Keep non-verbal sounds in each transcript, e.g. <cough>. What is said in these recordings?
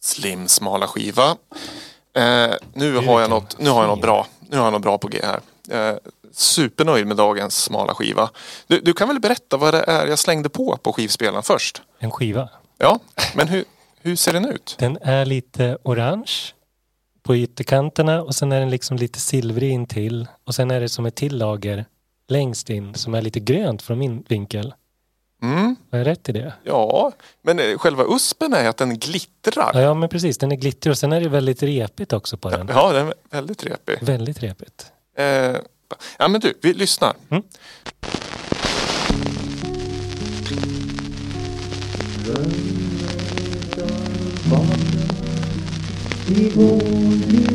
Slim smala skiva. Eh, nu, har jag något, nu har jag något bra. Nu har jag något bra på G här. Eh, supernöjd med dagens smala skiva. Du, du kan väl berätta vad det är jag slängde på på skivspelaren först? En skiva. Ja, men hur, hur ser den ut? Den är lite orange på ytterkanterna och sen är den liksom lite silvrig in till och sen är det som ett till lager längst in som är lite grönt från min vinkel. Mm. Har jag rätt i det? Ja, men eh, själva uspen är att den glittrar. Ja, ja men precis. Den är glittrig och sen är det väldigt repigt också på den. Ja, den är väldigt repig. Väldigt repigt. Eh, ja, men du, vi lyssnar. Mm. I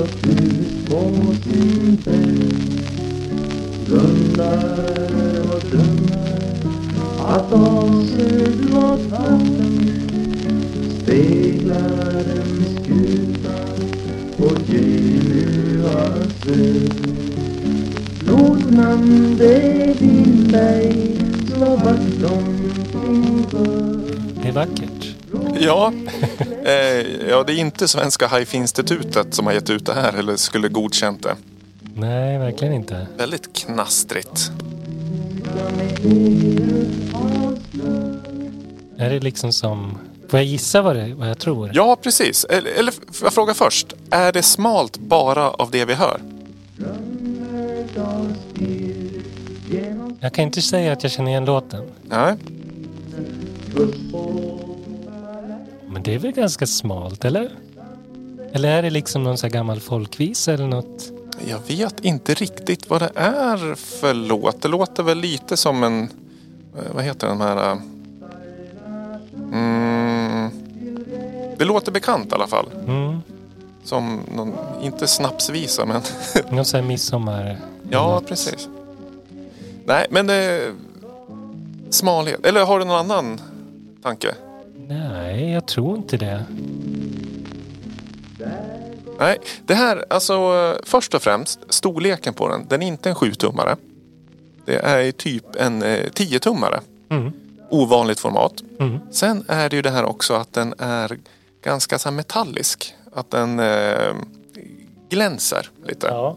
så ut på sin bädd Blundar och drömmer att avsedd mot vatten speglar en skuta på Genuas ö Lodnande vindberg slår vakt om omkring sjö. Det är vackert. Ja, eh, ja, det är inte Svenska Hifi-institutet som har gett ut det här eller skulle godkänt det. Nej, verkligen inte. Väldigt knastrigt. Är det liksom som... Får jag gissa vad, det, vad jag tror? Ja, precis. Eller, eller jag fråga först. Är det smalt bara av det vi hör? Jag kan inte säga att jag känner igen låten. Nej. Men det är väl ganska smalt, eller? Eller är det liksom någon sån här gammal folkvisa eller något? Jag vet inte riktigt vad det är för låt. Det låter väl lite som en... eh, Vad heter den här... eh, Mm, det låter bekant i alla fall. Mm. Som någon, inte snapsvisa men... <laughs> Någon sån här midsommar... ja, något. precis. Nej, men det... Smalhet. Eller har du någon annan tanke? Nej, jag tror inte det. Nej, det här, alltså eh, först och främst storleken på den. Den är inte en 7-tummare. Det är typ en eh, 10-tummare. Mm. Ovanligt format. Mm. Sen är det ju det här också att den är ganska så här metallisk. Att den eh, glänser lite. Ja.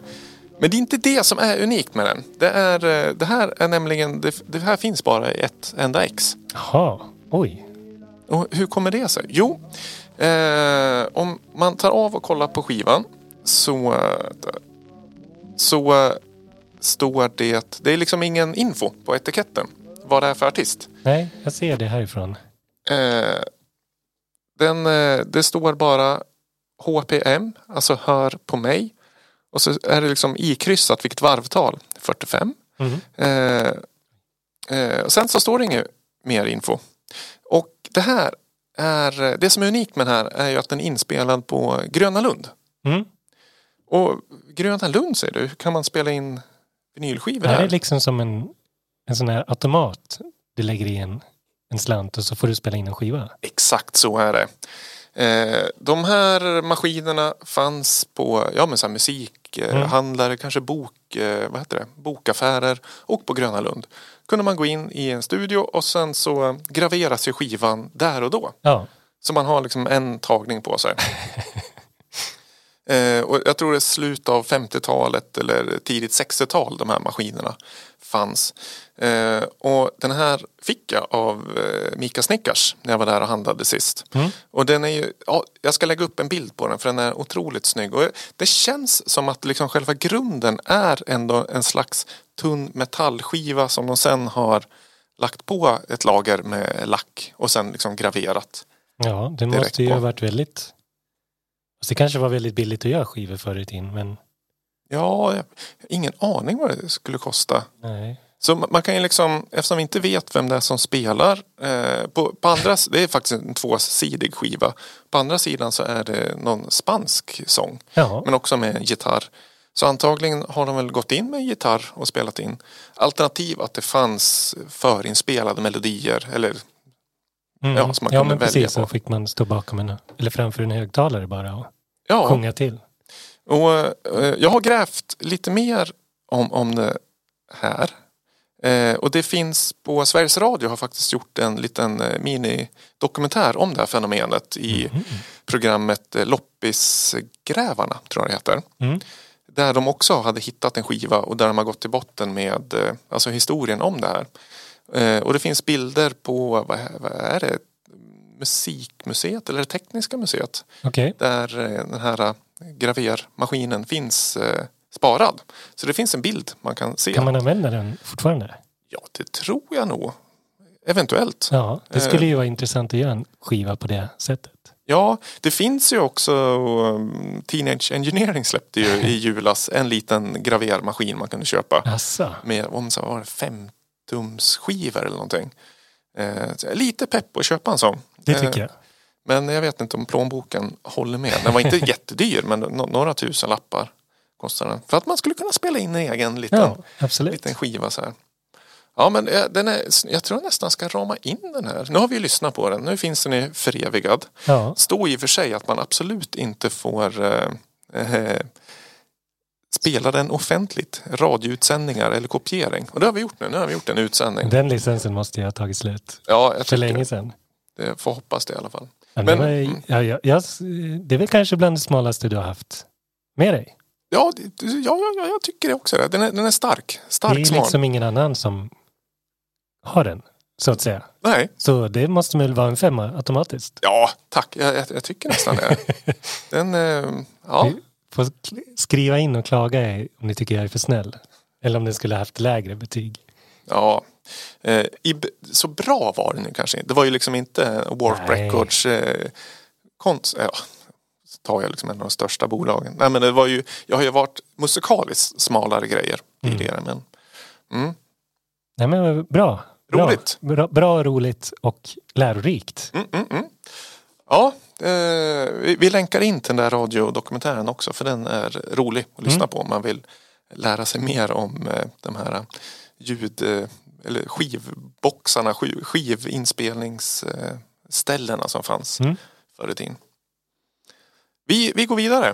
Men det är inte det som är unikt med den. Det, är, eh, det här är nämligen, det, det här finns bara i ett enda ex. Jaha, oj. Och hur kommer det sig? Jo, eh, om man tar av och kollar på skivan så, så står det, det är liksom ingen info på etiketten vad det är för artist. Nej, jag ser det härifrån. Eh, den, eh, det står bara HPM, alltså hör på mig. Och så är det liksom ikryssat vilket varvtal, 45. Mm. Eh, eh, och sen så står det inget mer info. Det här är, det som är unikt med den här är ju att den är inspelad på Gröna Lund. Mm. Och Gröna Lund säger du, hur kan man spela in vinylskivor Det här här? är liksom som en, en sån här automat. Du lägger i en, en slant och så får du spela in en skiva. Exakt så är det. Eh, de här maskinerna fanns på ja, men så här musikhandlare, kanske bok, eh, vad heter det? bokaffärer och på Gröna Lund. kunde man gå in i en studio och sen så graveras ju skivan där och då. Ja, Så man har liksom en tagning på sig. <laughs> eh, och jag tror det är slut av 50-talet eller tidigt 60-tal de här maskinerna fanns. Eh, och den här fick jag av eh, Mika Snickars när jag var där och handlade sist. Mm. Och den är ju, ja, jag ska lägga upp en bild på den för den är otroligt snygg. Och det känns som att liksom själva grunden är ändå en slags tunn metallskiva som de sen har lagt på ett lager med lack och sen liksom graverat. ja det måste ju på. ha varit väldigt... Det kanske var väldigt billigt att göra skivor förr i tiden, men Ja, jag ingen aning vad det skulle kosta. nej. Så ma- man kan ju liksom, eftersom vi inte vet vem det är som spelar, eh, på, på andra, det är faktiskt en tvåsidig skiva. På andra sidan så är det någon spansk sång, Ja, men också med gitarr. Så antagligen har de väl gått in med gitarr och spelat in. Alternativ att det fanns förinspelade melodier eller mm. ja, som man ja kunde men välja precis. Så på. fick man stå bakom en, eller framför en högtalare bara och ja, sjunga till. Och eh, jag har grävt lite mer om, om det här. Eh, och det finns på Sveriges Radio har faktiskt gjort en liten eh, minidokumentär om det här fenomenet i programmet eh, Loppisgrävarna, tror jag det heter. Mm. Där de också hade hittat en skiva och där de har gått till botten med eh, alltså historien om det här. Och det finns bilder på, vad, vad är det, Musikmuseet eller det Tekniska museet. Okej. Där den här gravermaskinen finns sparad. Så det finns en bild man kan se. Kan man använda den fortfarande? Ja, det tror jag nog. Eventuellt. Ja, det Eh. skulle ju vara intressant att göra en skiva på det sättet. Ja, det finns ju också um, Teenage Engineering släppte ju i <laughs> julas en liten gravermaskin man kunde köpa. Asså. Med om så var det femtumsskivor eller någonting. Eh, lite pepp att köpa en sån. Det tycker jag. Men jag vet inte om plånboken håller med. Den var inte <laughs> jättedyr men no- några tusen lappar kostar den. För att man skulle kunna spela in en egen liten, Ja, liten skiva så här. Ja men eh, den är, jag tror jag nästan ska rama in den här. Nu har vi ju lyssnat på den. Nu finns den ju förevigad. Ja, står i och för sig att man absolut inte får eh, eh, spela den offentligt. Radioutsändningar eller kopiering. Och det har vi gjort nu. Nu har vi gjort en utsändning. den licensen måste ju ha tagit slut Ja, jag för länge sedan. det. Får hoppas det i alla fall. Ja, Men- det, var, ja, ja, ja, det är väl kanske bland det smalaste du har haft med dig. Ja, det- ja, ja, ja jag tycker det också. Den är, den är stark. Det Stark är smal. liksom ingen annan som har den, så att säga. Nej, Så det måste väl vara en femma automatiskt. ja tack. Jag, jag, jag tycker nästan det. <laughs> Den, eh, ja. Ni får sk- skriva in och klaga om ni tycker jag är för snäll. Eller om den skulle ha haft lägre betyg. Ja, eh, i, så bra var den ju kanske inte. Det var ju liksom inte Warp. Records eh, konst, ja, tar jag liksom en av de största bolagen. Nej men det var ju, jag har ju varit musikaliskt smalare grejer tidigare men mm, Nej men bra. Bra, Roligt. bra, bra roligt och lärorikt. mm, mm, mm. Ja, eh, vi, vi länkar in till den där radiodokumentären också för den är rolig att lyssna på om man vill lära sig mer om eh, de här ljud eh, eller skivboxarna, skiv, skivinspelningsställena som fanns Mm. förr i tiden. Vi, vi går vidare.